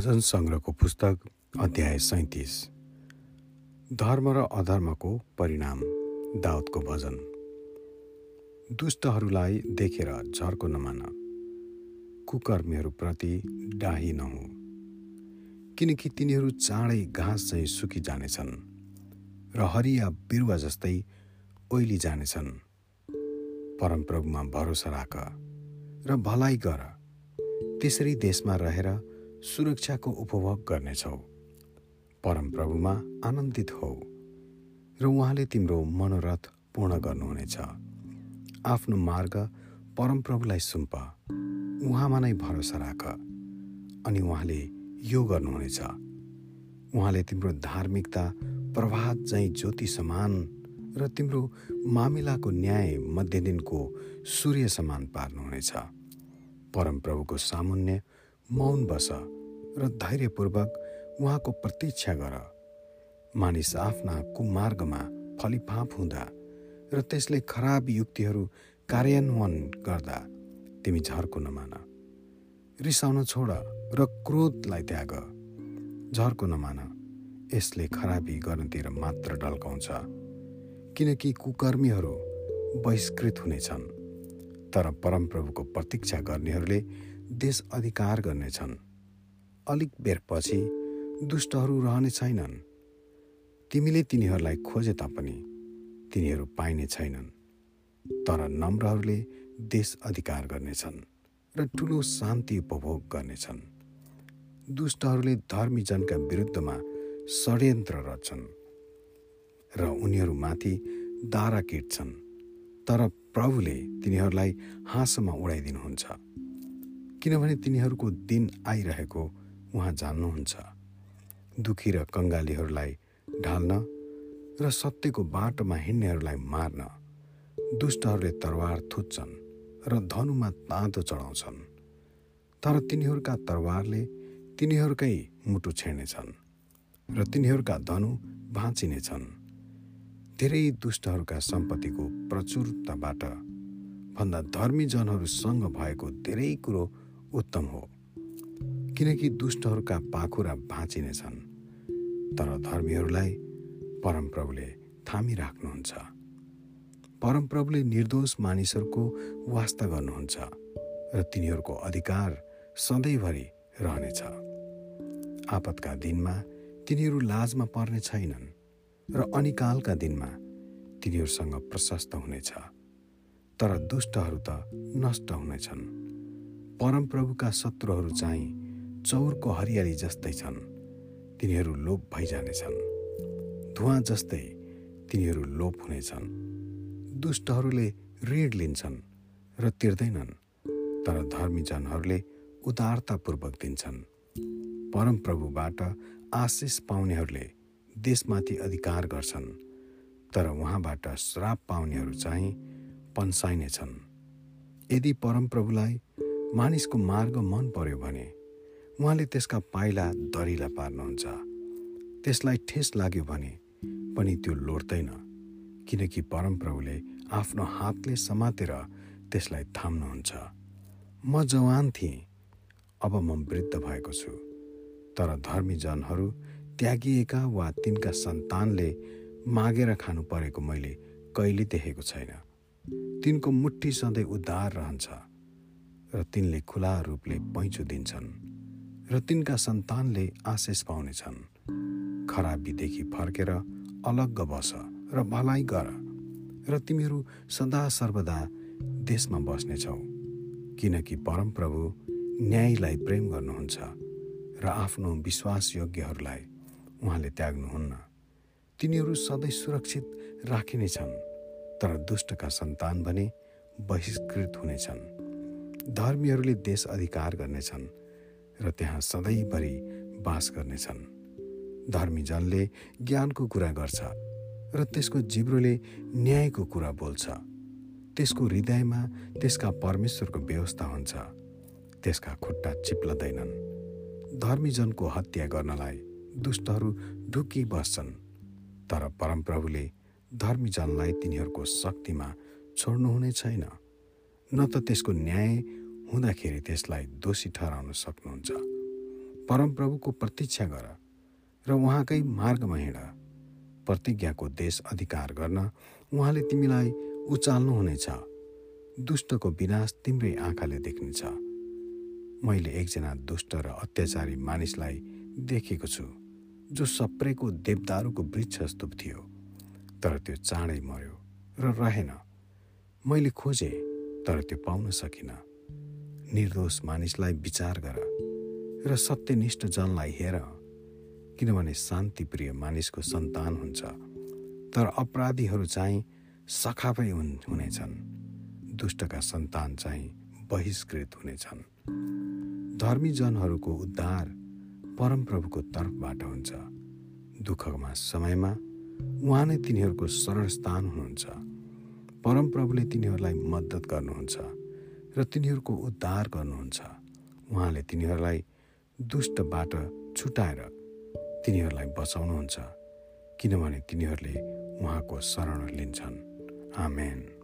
भजन सङ्ग्रहको पुस्तक अध्याय सैतिस। धर्म र अधर्मको परिणाम दाउदको भजन। दुष्टहरूलाई देखेर झर्को नमान। कुकर्मीहरूप्रति डाही नहुँ। किनकि तिनीहरू चाँडै घाँस चाहिँ सुकी जानेछन् र हरिया बिरुवा जस्तै ओइली जानेछन्। परमप्रभुमा भरोसा राख र भलाइ गर। त्यसरी देशमा रहेर सुरक्षाको उपभोग गर्नेछौ। परमप्रभुमा आनन्दित हौ र उहाँले तिम्रो मनोरथ पूर्ण गर्नुहुनेछ। आफ्नो मार्ग परमप्रभुलाई सुम्प। उहाँमा नै भरोसा राख। अनि उहाँले यो गर्नुहुनेछ। उहाँले तिम्रो धार्मिकता प्रभात झैँ ज्योति समान र तिम्रो मामिलाको न्याय मध्यदिनको सूर्य समान पार्नुहुनेछ। परमप्रभुको सामुन्य मौन बस र धैर्यपूर्वक उहाँको प्रतीक्षा गर। मानिस आफ्ना कुमार्गमा फलिफाप हुँदा र त्यसले खराब युक्तिहरू कार्यान्वयन गर्दा तिमी झर्को नमान। रिसाउन छोड र क्रोधलाई त्याग। झर्को नमान। यसले खराबी गर्नतिर मात्र ढल्काउँछ। किनकि कुकर्मीहरू बहिष्कृत हुनेछन्। तर परमप्रभुको प्रतीक्षा गर्नेहरूले देश अधिकार गर्नेछन्। अलिक बेरपछि दुष्टहरू रहने छैनन्। तिमीले तिनीहरूलाई खोजे तापनि तिनीहरू पाइने छैनन्। तर नम्रहरूले देश अधिकार गर्नेछन् र ठुलो शान्ति उपभोग गर्नेछन्। दुष्टहरूले धर्मीजनका विरुद्धमा षड्यन्त्र रच्छन् र उनीहरूमाथि दारा किट्छन्। तर प्रभुले तिनीहरूलाई हाँसोमा उडाइदिनुहुन्छ। किनभने तिनीहरूको दिन आइरहेको उहाँ जान्नुहुन्छ। दुखी र कङ्गालीहरूलाई ढाल्न र सत्यको बाटोमा हिँड्नेहरूलाई मार्न दुष्टहरूले तरवार थुच्छन् र धनुमा तातो चढाउँछन्। तर तिनीहरूका तरवारले तिनीहरूकै मुटु छेड्नेछन् र तिनीहरूका धनु भाँचिनेछन्। धेरै दुष्टहरूका सम्पत्तिको प्रचुरताबाट भन्दा धर्मी जनहरूसँग भएको धेरै कुरो उत्तम हो। किनकि दुष्टहरूका पाखुरा भाँचिनेछन् तर धर्मीहरूलाई परमप्रभुले थामिराख्नुहुन्छ। परमप्रभुले निर्दोष मानिसहरूको वास्ता गर्नुहुन्छ र तिनीहरूको अधिकार सधैँभरि रहनेछ। आपतका दिनमा तिनीहरू लाजमा पर्ने छैनन् र अनिकालका दिनमा तिनीहरूसँग प्रशस्त हुनेछ। तर दुष्टहरू त नष्ट हुनेछन्। परमप्रभुका शत्रुहरू चाहिँ चौरको हरियाली जस्तै छन्। तिनीहरू लोप भइजानेछन्। धुवा जस्तै तिनीहरू लोप हुनेछन्। दुष्टहरूले ऋण लिन्छन् र तिर्दैनन् तर धर्मीजनहरूले उदारतापूर्वक दिन्छन्। परमप्रभुबाट आशिष पाउनेहरूले देशमाथि अधिकार गर्छन् तर उहाँबाट श्राप पाउनेहरू चाहिँ पन्साइनेछन्। यदि परमप्रभुलाई मानिसको मार्ग मन पर्यो भने उहाँले त्यसका पाइला दरिला पार्नुहुन्छ। त्यसलाई ठेस लाग्यो भने पनि त्यो लोड्दैन किनकि परमप्रभुले आफ्नो हातले समातेर त्यसलाई थाम्नुहुन्छ। म जवान थिएँ अब म वृद्ध भएको छु। तर धर्मी जनहरू त्यागिएका वा तिनका सन्तानले मागेर खानु परेको मैले कहिले देखेको छैन। तिनको मुठी सधैँ उद्धार रहन्छ। र तिनले खुला रूपले पैँचो दिन्छन् र तिनका सन्तानले आशिष पाउनेछन्। खराबीदेखि फर्केर अलग्ग बस र भलाइ गर र तिमीहरू सदा सर्वदा देशमा बस्नेछौ किनकि परमप्रभु न्यायलाई प्रेम गर्नुहुन्छ र आफ्नो विश्वासयोग्यहरूलाई उहाँले त्याग्नुहुन्न। तिनीहरू सधैँ सुरक्षित राखिनेछन् तर दुष्टका सन्तान भने बहिष्कृत हुनेछन्। धर्मीहरूले देश अधिकार गर्नेछन् र त्यहाँ सधैँभरि बास गर्नेछन्। धर्मी जनले ज्ञानको कुरा गर्छ र त्यसको जिब्रोले न्यायको कुरा बोल्छ। त्यसको हृदयमा त्यसका परमेश्वरको व्यवस्था हुन्छ। त्यसका खुट्टा चिप्लदैनन्। धर्मीजनको हत्या गर्नलाई दुष्टहरू ढुकी बस्छन्। तर परमप्रभुले धर्मीजनलाई तिनीहरूको शक्तिमा छोड्नुहुने छैन। न त त्यसको न्याय हुँदाखेरि त्यसलाई दोषी ठहराउन सक्नुहुन्छ। परमप्रभुको प्रतीक्षा गर र उहाँकै मार्गमा हिँड। प्रतिज्ञाको देश अधिकार गर्न उहाँले तिमीलाई उचाल्नुहुनेछ दुष्टको विनाश तिम्रै आँखाले देख्नेछ। मैले एकजना दुष्ट र अत्याचारी मानिसलाई देखेको छु जो सप्रेको देवदारूको वृक्ष जस्तो थियो। तर त्यो चाँडै मर्यो र रहेन। मैले खोजेँ तर त्यो पाउन सकिनँ। निर्दोष मानिसलाई विचार गर र सत्यनिष्ठ जनलाई हेर किनभने शान्तिप्रिय मानिसको सन्तान हुन्छ। तर अपराधीहरू चाहिँ सखापै हुन् हुनेछन्। दुष्टका सन्तान चाहिँ बहिष्कृत हुनेछन्। धर्मी जनहरूको उद्धार परमप्रभुको तर्फबाट हुन्छ। दुःखमा समयमा उहाँ नै तिनीहरूको शरण स्थान हुनुहुन्छ। परमप्रभुले तिनीहरूलाई मद्दत गर्नुहुन्छ र तिनीहरूको उद्धार गर्नुहुन्छ। उहाँले तिनीहरूलाई दुष्टबाट छुटाएर तिनीहरूलाई बचाउनुहुन्छ किनभने तिनीहरूले उहाँको शरण लिन्छन्। आमेन।